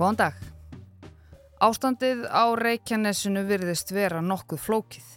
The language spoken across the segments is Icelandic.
Góðan dag. Ástandið á Reykjanesinu virðist vera nokkuð flókið.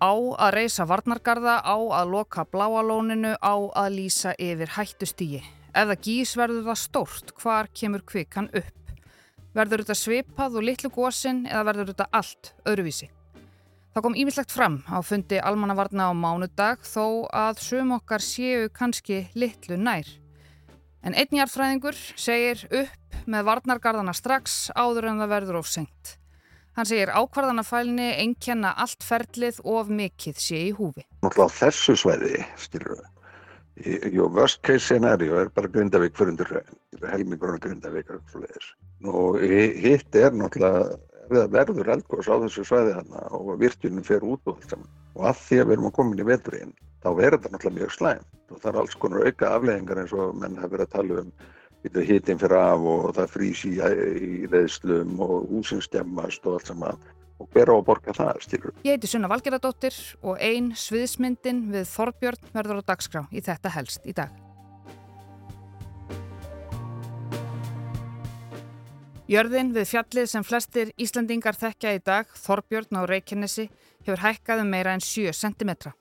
Á að reysa varnargarða, á að loka bláalóninu, á að lýsa yfir hættustígi. Ef það gís verður það stórt, hvar kemur kvikan upp? Verður þetta svipað og litlu gósin eða verður þetta allt öðruvísi? Það kom ímislegt fram á fundi almannavarna á mánudag þó að sum okkar séu kannski litlu nær. En einnjarfræðingur segir upp með varnargarðana strax áður en það verður of sengt. Hann segir ákvarðanafælni einnkenna allt ferlið of mikið sé í húfi. Náttúrulega þessu sveiði, skilur við, Jú, worst case scenario er bara Grindavík fyrir undir helmingurinn Grindavík og hitt er náttúrulega verður eldgós á þessu sveiði hana og virkjunum fer út og allt saman og að því að við erum að koma inn í veturinn þá verður þetta náttúrulega mjög slæmt og það er alls konar auka afleggingar eins og menn hafa verið að tala um hittin fyrir af og það frýs í, í leðslum og húsins stemmast og allt saman og hver á að borga það, skilur. Ég heiti Sunna Valgeradóttir og ein sviðsmyndin við Þorbjörn verður á dagskrá í þetta helst í dag. Jörðin við fjallið sem flestir Íslandingar þekkja í dag, Þorbjörn á Reykjanesi, hefur hækkað um meira en 7 cm.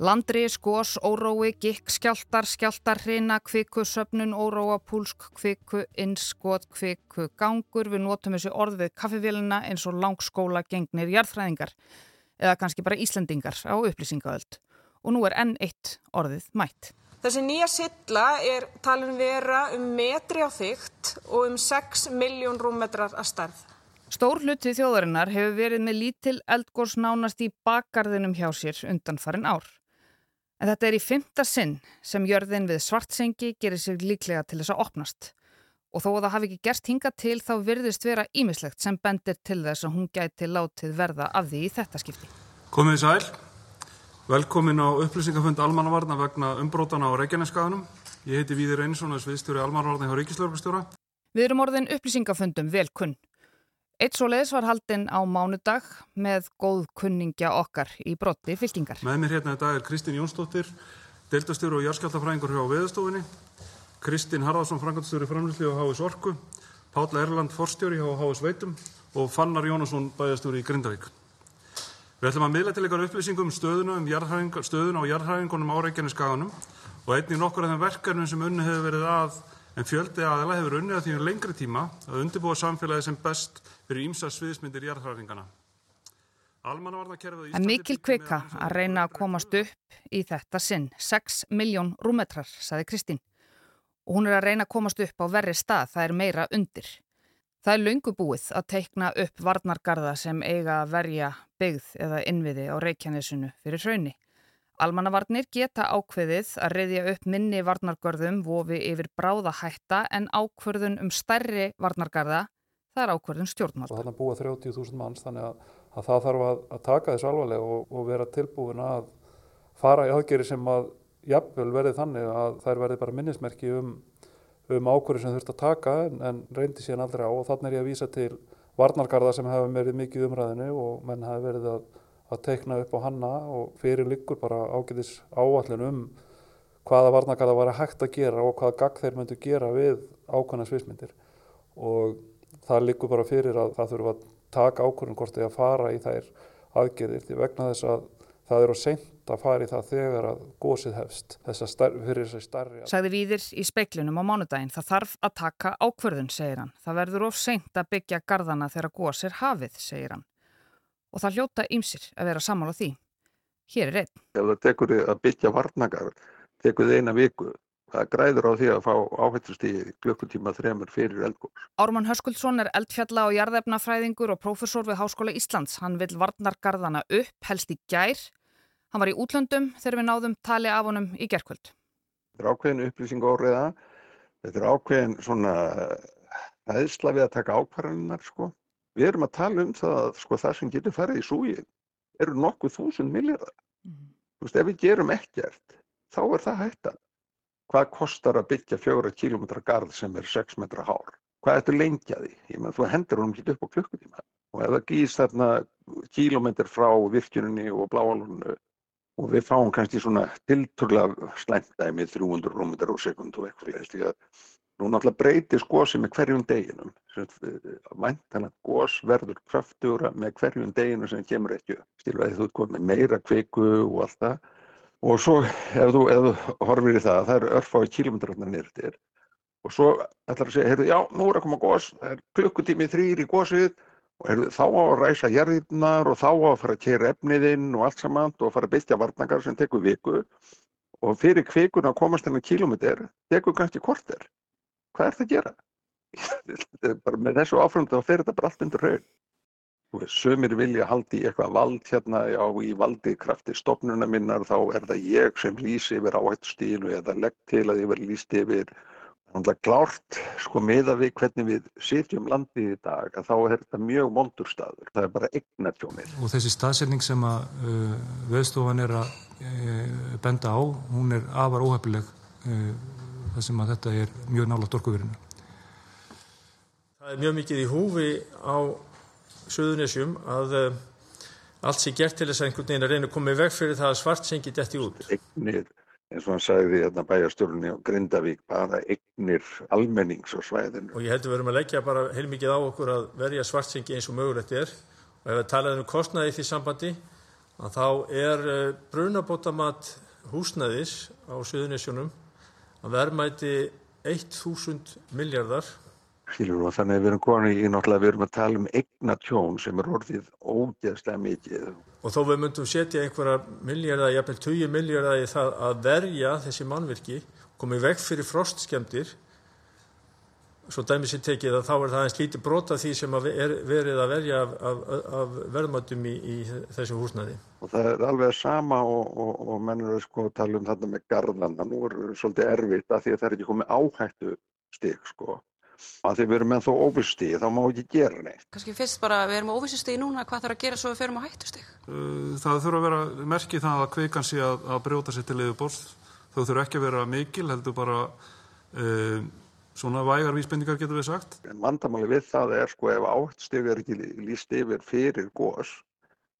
Landri, skós, órói, gikk, skjáltar, skjáltar, hrina, kviku, söpnun, óróa, púlsk, kviku, innskot, kviku, gangur. Við notum þessu orð við kaffivélina eins og langskóla gengnir jarðfræðingar eða kannski bara Íslandingar á upplýsingaöld. Og nú er enn eitt orðið mætt. Þessi nýja silla er talin vera um metri á þygt og um 6 miljón rúmmetrar að starð. Stór hluti þjóðarinnar hefur verið með lítil eldgórs nánast í bakgarðinum hjá sér undan farin ár. En þetta er í fymta sinn sem jörðin við svartsengi gerir sér líklega til þess að opnast. Og þó að það hafi ekki gerst hinga til þá virðist vera ímislegt sem bendir til þess að hún gæti látið verða af því í þetta skipti. Komið sæl. Velkomin á upplýsingafund Almannavarna vegna umbrótana á Reykjaneskaðunum. Ég heiti Víðir Einarsson og er sviðstjóri Almannavarna hjá Ríkislörgustjóra. Við erum orðin upplýsingafundum vel kunn. Eitt svo leiðis var haldinn á mánudag með góð kunningja okkar í brotti fylkingar. Með mér hérna í dag er Kristín Jónsdóttir, deltastjóru og járskjáltafræðingur hjá Veðustofinni, Kristín Harðarsson, frangatstjóri framlýsli á HS Orku, Pálla Erland, forstjóri hjá HS Veitum og Fannar Jónasson, bæjastjóri í Grindavík. Við ætlum að miðla til ykkar upplýsingum um stöðuna, um stöðuna og jarðhæfingunum á Reykjaneskaganum og einnig nokkur af þeim verkefnum sem unni hefur verið að en fjöldi aðela hefur unnið að því um lengri tíma að undirbúa samfélagi sem best fyrir ímsa sviðismyndir jarðhræringana. En mikil kvika að reyna að komast upp í þetta sinn. 6 miljón rúmetrar, saði Kristín. Og hún er að reyna að komast upp á verri stað, það er meira undir. Það er löngubúið að teikna upp varnargarða sem eiga að verja byggð eða innviði á Reykjanesunu fyrir hraunni. Almannavarnir geta ákveðið að reyðja upp minni varnargörðum vofi yfir bráðahætta en ákverðun um stærri varnargarða, það er ákverðun stjórnmála. Þannig að búa 30.000 manns, þannig að, að það þarf að, að taka þessu alvarlega og, og vera tilbúin að fara í aðgeri sem að jafnvel verði þannig að þær verði bara minnismerki um, um ákverðu sem þurft að taka en, en reyndi síðan aldrei á og þannig er ég að vísa til varnargarða sem hefur verið mikið umræðinu og menn hefur verið að að teikna upp á hanna og fyrir liggur bara ágætis áallin um hvaða varnakarða var að hægt að gera og hvaða gagg þeir myndu gera við ákvæmna svismyndir og það liggur bara fyrir að það þurfa að taka ákvörðun hvort þegar að fara í þær aðgerðir því vegna þess að það eru seint að fara í það þegar að gósið hefst starf, fyrir þessi starri. Sagði Víðir í speiklunum á mánudaginn það þarf að taka ákvörðun, segir hann. Það verður of seint að byggja gardana þegar gósir hafið, segir hann og það hljóta ymsir að vera sammála því. Hér er einn. Ef það tekur þið að byggja varnagar, tekur þið eina viku, það græður á því að fá áhættustíði klukkutíma þremur fyrir eldgóðs. Ármann Höskuldsson er eldfjalla og jarðefnafræðingur og prófessor við Háskóla Íslands. Hann vil varnargarðana upp, helst í gær. Hann var í útlöndum þegar við náðum tali af honum í gerkvöld. Þetta er ákveðin upplýsing áriða. Þetta er ákveðin svona aðsla við að taka ákvarðaninnar sko. Við erum að tala um það að sko, það sem getur farið í súgi eru nokkuð þúsund miljardar. Mm. Þú veist, ef við gerum ekkert, þá er það hættan. Hvað kostar að byggja fjóra kílometra garð sem er 6 metra hár? Hvað ertu lengjaði? Ég menn, þú hendur honum ekki upp á klukkutíma. Og ef það gís þarna kílometr frá virkjuninni og bláalunnu og við fáum kannski svona tilturlega slæmdæmi 300 rúmundar á sekund og eitthvað, Nú náttúrulega breytist gósið með hverjum deginum. Væntanlega gós verður kraftugra með hverjum deginu sem kemur ekki upp. Að þú komið meira kviku og allt það. Og svo ef þú, ef þú horfir í það, það eru örfái kilómetrarnar nýrtir. Og svo ætlar að segja, heyrðu, já, nú er að koma gós, það er klukkutími þrýr í gósið og heyrðu, þá á að ræsa jarðirnar og þá á að fara að keira efniðinn og allt saman og fara að byggja varnangar sem tekur viku. Og fyrir kvikuna komast þennan kilómetr, tekur kannski korter hvað er það að gera? bara með þessu áframdu þá fer þetta bara allt undir raun. Sumir vilja haldi í eitthvað vald hérna já, í valdi krafti stopnuna minnar þá er það ég sem lýsi yfir áhættu stílu eða legg til að ég verði lýst yfir klárt, sko, meða við hvernig við sitjum landið í dag, að þá er þetta mjög mondur staður. Það er bara eignatjónir. Og þessi staðsetning sem að uh, veðstofan er að uh, benda á, hún er afar óhefileg uh, þar sem að þetta er mjög nálátt orkuverinu. Það er mjög mikið í húfi á Suðunisjum að uh, allt sé gert til þess að einhvern veginn að reyna að koma í veg fyrir það að svart sengi detti út. Egnir, eins og hann sagði hérna bæjarstjórnni á Grindavík, bara egnir almennings á svæðinu. Og ég heldur við erum að leggja bara heilmikið á okkur að verja svart sengi eins og mögulegt er. Og ef við talaðum um kostnaði í því sambandi, að þá er uh, brunabótamat húsnæðis á Suðunisjónum að verðmæti 1000 miljardar. Skilur og þannig að við erum konið í náttúrulega, við erum að tala um eignatjón sem er orðið ógeðslega mikið. Og þó við myndum setja einhverja miljardar, jafnvel 20 miljardar í það að verja þessi mannvirki, komið vekk fyrir frostskemdir, svo dæmis ég tekið að þá er það eins lítið brota því sem að er verið að verja af, af, af verðmættum í, í þessu húsnaði. Og það er alveg sama og, og, og menn eru sko að tala um þetta með garðana. Nú er svolítið erfitt að því að það er ekki komið áhættu stig sko. Að því við erum með þó óvissstíð, þá má ekki gera neitt. Kanski fyrst bara, við erum á óvissustíð núna, hvað þarf að gera svo við ferum á hættustíð? Það þurfa að vera merkið það að kveikan sé að, að brjóta sér til svona vægar vísbendingar getur við sagt. En vandamáli við það er sko ef áhættustíð er ekki líst yfir fyrir gós,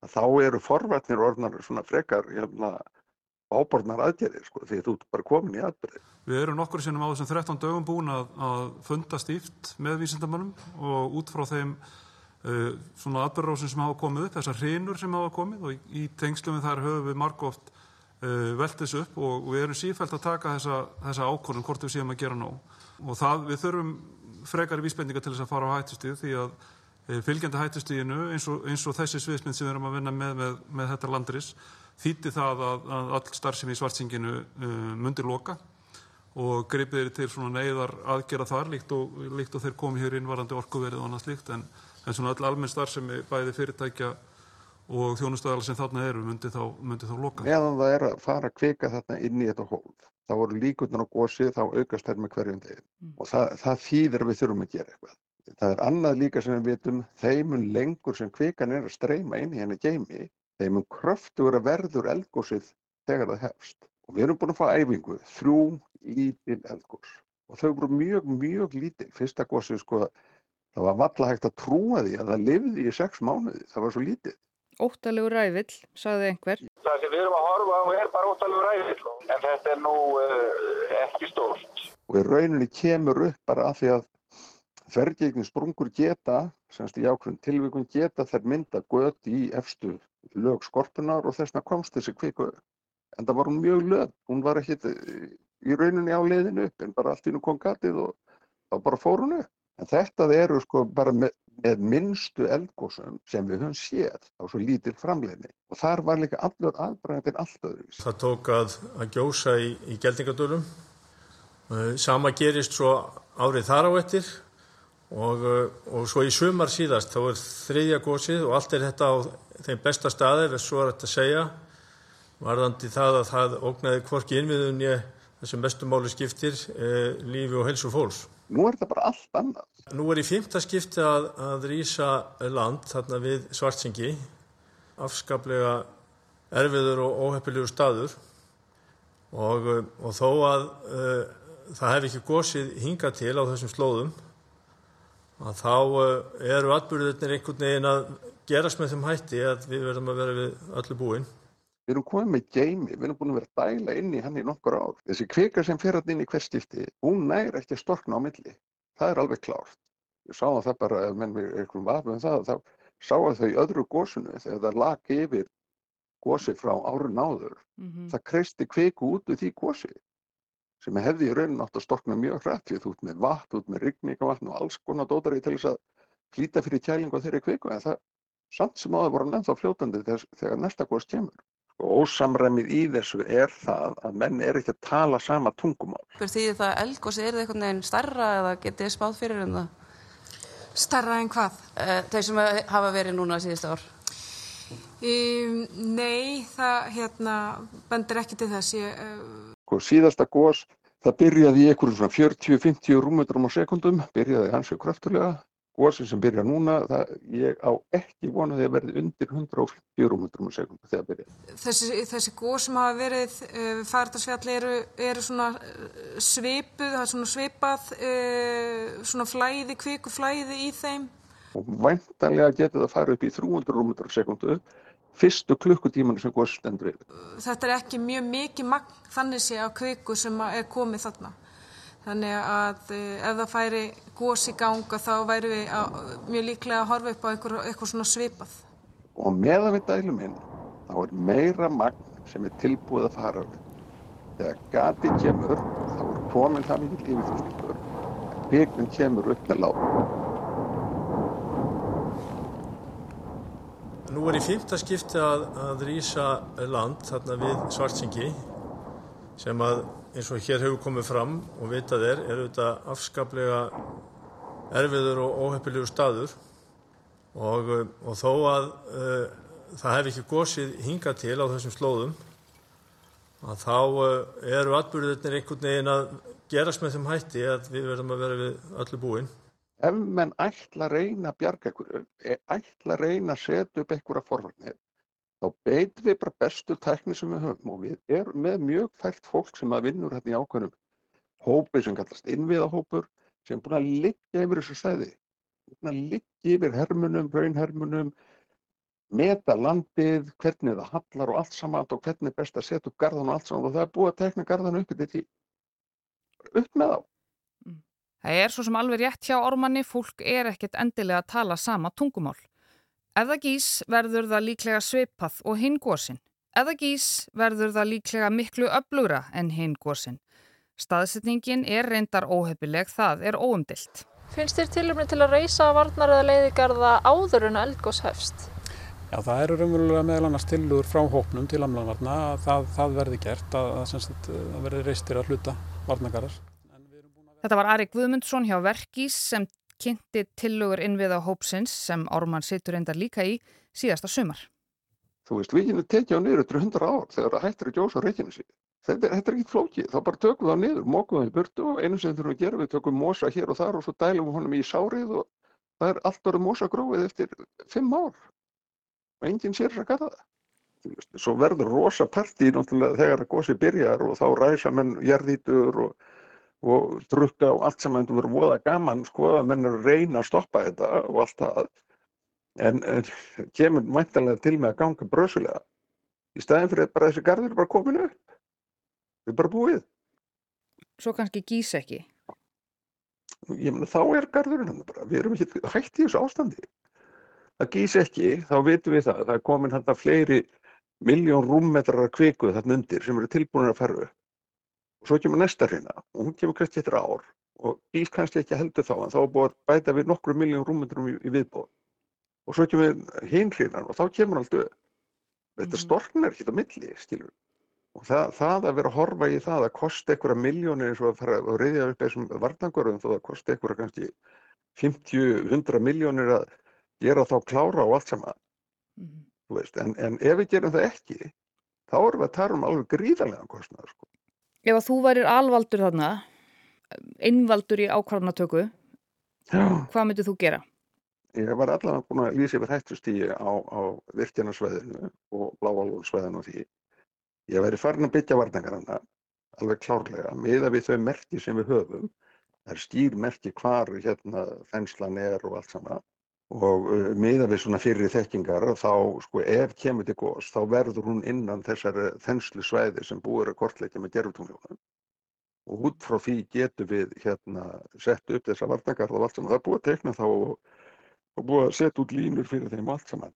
þá eru forvarnir orðnar svona frekar hérna, áborðnar aðgerðir sko, því þú ert bara komin í aðbyrði. Við erum nokkur sinnum á þessum 13 dögum búin að, að funda stíft með vísindamannum og út frá þeim uh, svona aðbyrðarósin sem hafa komið upp, þessar hrinur sem hafa komið og í, tengslum við þar höfum við margóft velt þessu upp og, við erum sífælt að taka þessa, þessa ákvörðum hvort við séum að gera nóg. Og það, við þurfum frekari vísbendinga til þess að fara á hættustíð því að uh, fylgjandi hættustíðinu eins og, eins og þessi sviðsmynd sem við erum að vinna með, með, með þetta landris þýtti það að, að all starfsemi í svartsinginu uh, mundir loka og gripið er til svona neyðar aðgera þar líkt og, líkt og þeir komi hér innvarandi orkuverið og annað slíkt en, en svona öll almenn starfsemi bæði fyrirtækja og þjónustöðala sem þarna eru myndi þá, myndi þá loka. Meðan það er að fara að kvika þarna inn í þetta hólf, þá voru líkurnar á gósið, þá aukast þær með hverjum degin mm. og það, það þýðir að við þurfum að gera eitthvað. Það er annað líka sem við vitum, þeimun lengur sem kvikan er að streyma inn í henni geimi, þeimun kröftugur að verður eldgósið þegar það hefst. Og við erum búin að fá æfingu, þrjú lítil eldgós og þau voru mjög, mjög lítil. Fyrsta gósið sko, það var valla hægt að trúa því að það lifði í sex mánuði, það var svo lítið. Óttalegur rævill, sagði einhver. Það sem við erum að horfa á er bara óttalegur rævill, en þetta er nú uh, ekki stórt. Og í rauninni kemur upp bara af því að fergegni sprungur geta, semst í ákveðin tilvíkun geta þær mynda gött í efstu lög skorpunar og þessna komst þessi kviku. En það var hún mjög lög, hún var ekkit í rauninni á leiðinu upp en bara allt í nú kom gatið og þá bara fór hún upp. En þetta eru sko bara með, með minnstu eldgósum sem við höfum séð á svo lítil framleiðni og þar var líka allur aðbræðin allt öðruvís. Það tók að, að gjósa í, í geldingadölum. Sama gerist svo árið þar á ettir og, og svo í sumar síðast þá er þriðja gósið og allt er þetta á þeim besta staði, ef svo er þetta að segja, varðandi það að það ógnaði hvorki innviðunni þessum mestumáli skiptir eh, lífi og helsu fólks. Nú er þetta bara allt annað. Nú er í fymta skipti að, að rýsa land þarna við Svartsengi, afskaplega erfiður og óheppilegur staður og, og þó að uh, það hef ekki gósið hinga til á þessum slóðum að þá uh, eru atbyrðirnir einhvern veginn að gerast með þeim hætti að við verðum að vera við öllu búin. Við erum komið með geimi, við erum búin að vera að dæla inn í hann í nokkur ár. Þessi kvika sem fer hann inn í hvert skipti, hún nær ekki að storkna á milli. Það er alveg klárt. Ég sá það bara, ef menn við einhverjum vafum um það, þá sá að þau öðru gósunu þegar það lag yfir gósi frá árun áður. Mhm. Það kreisti kviku út úr því gósi sem hefði í raunin átt að storkna mjög hrætt þú ert með vatn, ert með rigningavatn og alls konar dótari til þess að flýta fyrir kælingu á þeirri kviku en það samt sem áður voru nefnt á fljótandi þegar, þegar næsta gos kemur. Og ósamræmið í þessu er það að menn er ekki að tala sama tungumál. Fyrir því það eldgósi er það einhvern veginn starra eða getið þið spáð fyrir um það? Starra en hvað? Eh, Þeir sem hafa verið núna síðust ár. Um, nei, það hérna, bendir ekki til þess. Ég, uh, síðasta gos, það byrjaði í einhverjum svona 40-50 rúmmetrum á sekundum, byrjaði hansi kröftulega. Gosin sem byrja núna, það, ég á ekki vona því að verði undir 150 rúmmetrum á sekundu þegar byrjaði. þessi, þessi góð sem hafa verið uh, við Færdarsfjalli eru, eru svona uh, svipuð, það er svona svipað, uh, svona flæði, kviku flæði í þeim. Og væntanlega getur það farið upp í 300 rúmmetrum á sekundu fyrstu klukkutímanu sem gos stendur yfir. Þetta er ekki mjög mikið magn þannig sé á kviku sem að er komið þarna. Þannig að uh, ef það færi gós í ganga þá væri við að, mjög líklega að horfa upp á eitthvað, eitthvað svona svipað. Og meðan við dælum inn, þá er meira magn sem er tilbúið að fara við. Þegar gati kemur, þá er komin það mikið yfirþjóðslutur. Byggðin kemur upp með lág. Nú er í fymta skipti að, að rýsa land þarna við Svartsengi sem að eins og hér hefur komið fram og vitað er, er auðvitað afskaplega erfiður og óheppilegur staður og, og þó að uh, það hef ekki gósið hingað til á þessum slóðum að þá uh, eru atbyrðirnir einhvern veginn að gerast með þeim hætti að við verðum að vera við öllu búin. Ef menn ætla að reyna að bjarga einhverju, e- ætla að reyna að setja upp einhverja forvarnir, þá beitum við bara bestu tækni sem við höfum og við erum með mjög fælt fólk sem að vinnur hérna í ákveðnum hópi sem kallast innviðahópur sem er búin að liggja yfir þessu stæði, búin að liggja yfir hermunum, raunhermunum, meta landið, hvernig það hallar og allt saman og hvernig er best að setja upp garðan og allt saman og það er búið að tekna garðan upp í því. Upp með þá. Það er svo sem alveg rétt hjá ormanni, fólk er ekkert endilega að tala sama tungumál. Það gís verður það líklega svipað og hinn gósin. Ef það gís verður það líklega miklu öflugra en hinn gósin. Staðsetningin er reyndar óhefileg, það er óumdilt. Finnst þér tilumni til að reysa varnar eða leiðigarða áður en eldgós hefst? Já, það eru raunverulega meðal annars tillögur frá hópnum til amlanvarna að það, það verði gert, að, að, sem sagt, að verði reistir að hluta varnagarðar. Þetta var Ari Guðmundsson hjá Verkís sem kynnti tillögur innviða hópsins sem Ármann situr endar líka í síðasta sumar. Þú veist, við kynum tekið á niður eftir 100 ár þegar það hættir að gjósa á reykjanu sig. Þetta, er- þetta er ekki flókið, þá bara tökum við það niður, mókum það í burtu og einu sem þurfum að gera, við tökum mosa hér og þar og svo dælum við honum í sárið og það er allt orðið mosa gróið eftir 5 ár og enginn sér þess að gata það. Svo verður rosa partí náttúrulega þegar að gósi byrjar og þá ræsa menn jarðítur og, og drukka og allt sem þetta verður voða gaman, sko, að menn eru að reyna að stoppa þetta og allt það. En, en kemur mæntanlega til með að ganga brösulega í staðin fyrir að bara þessi garður er bara komin upp. Við erum bara búið. Svo kannski gís ekki. Ég meina þá er garðurinn hann bara. Við erum ekki hægt í þessu ástandi. Það gís ekki, þá vitum við það. Það er komin hann fleiri miljón rúmmetrar af kviku þarna undir sem eru tilbúinir að fara upp. Og svo kemur næsta hreina og hún kemur kannski eftir ár og gís kannski ekki heldur þá en þá er búið að bæta við nokkru miljón rúmmetrum í, í viðbóð. Og svo kemur hinn hreinan og þá kemur allt upp. Þetta Mhm. storknar ekki á milli, skilur Og það, það að vera að horfa í það að kosta einhverja miljónir eins og að fara að reyðja upp þessum varnangurðum þó að kosta einhverja kannski 50-100 miljónir að gera þá klára og allt saman. Mhm. þú Veist, en, en ef við gerum það ekki, þá erum við að tala um alveg gríðarlegan kostnað. Sko. Ef að þú værir alvaldur þarna, innvaldur í ákvarðanatöku, hvað myndir þú gera? Ég var allavega búin að lýsa yfir hættustígi á, á virkjanarsvæðinu og blávalvónsvæðinu og því. Ég væri farin að byggja varnangarana alveg klárlega, miða við þau merki sem við höfum. Það er skýr merki hvar hérna þenslan er og allt saman. Og uh, miða við svona fyrir þekkingar þá sko ef kemur til gos þá verður hún innan þessari þenslu svæði sem búið er að kortleikja með gerfutungljóðan og út frá því getur við hérna sett upp þessa varnagarð og allt saman, það er búið að tekna þá og, og búið að setja út línur fyrir þeim allt saman,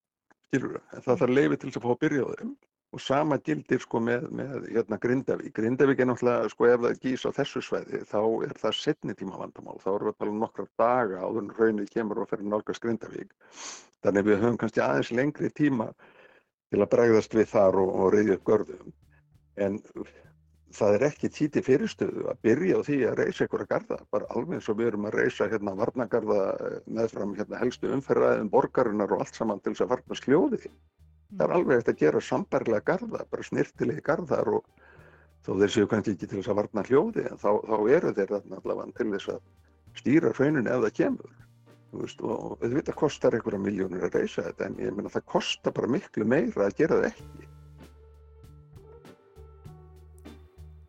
skilur það það þarf leiði til þess að fá að byrja á þeim og sama gildir sko með, með hérna Grindavík. Grindavík er náttúrulega sko ef það gís á þessu sveiði þá er það setni tíma vandamál. Þá erum við að tala um nokkrar daga áður en raunnið kemur og fyrir nálgast Grindavík. Þannig við höfum kannski aðeins lengri tíma til að bregðast við þar og, og reyði upp görðum. En það er ekki títi fyrirstöðu að byrja á því að reysa einhverja garda. Bara alveg eins og við erum að reysa hérna varnagarða meðfram hérna helstu umferðaðin borgarinnar og allt saman til þess að varna sljóðið það er alveg eftir að gera sambarlega garda, bara snirtilegi gardar og þó þeir séu kannski ekki til þess að varna hljóði en þá, þá eru þeir þarna allavega til þess að stýra hrauninu ef það kemur. Veist, og auðvitað kostar einhverja miljónir að reysa þetta en ég meina það kostar bara miklu meira að gera það ekki.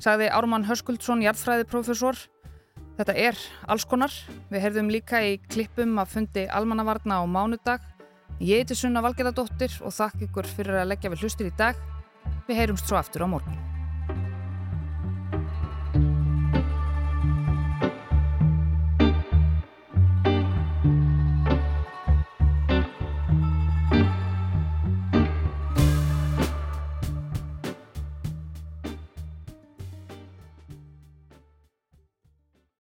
Sagði Ármann Höskuldsson, jarðfræðiprofessor Þetta er alls konar. Við heyrðum líka í klippum að fundi almannavarna á mánudag Ég heiti Sunna Valgerðardóttir og þakk ykkur fyrir að leggja við hlustir í dag. Við heyrumst svo aftur á morgun.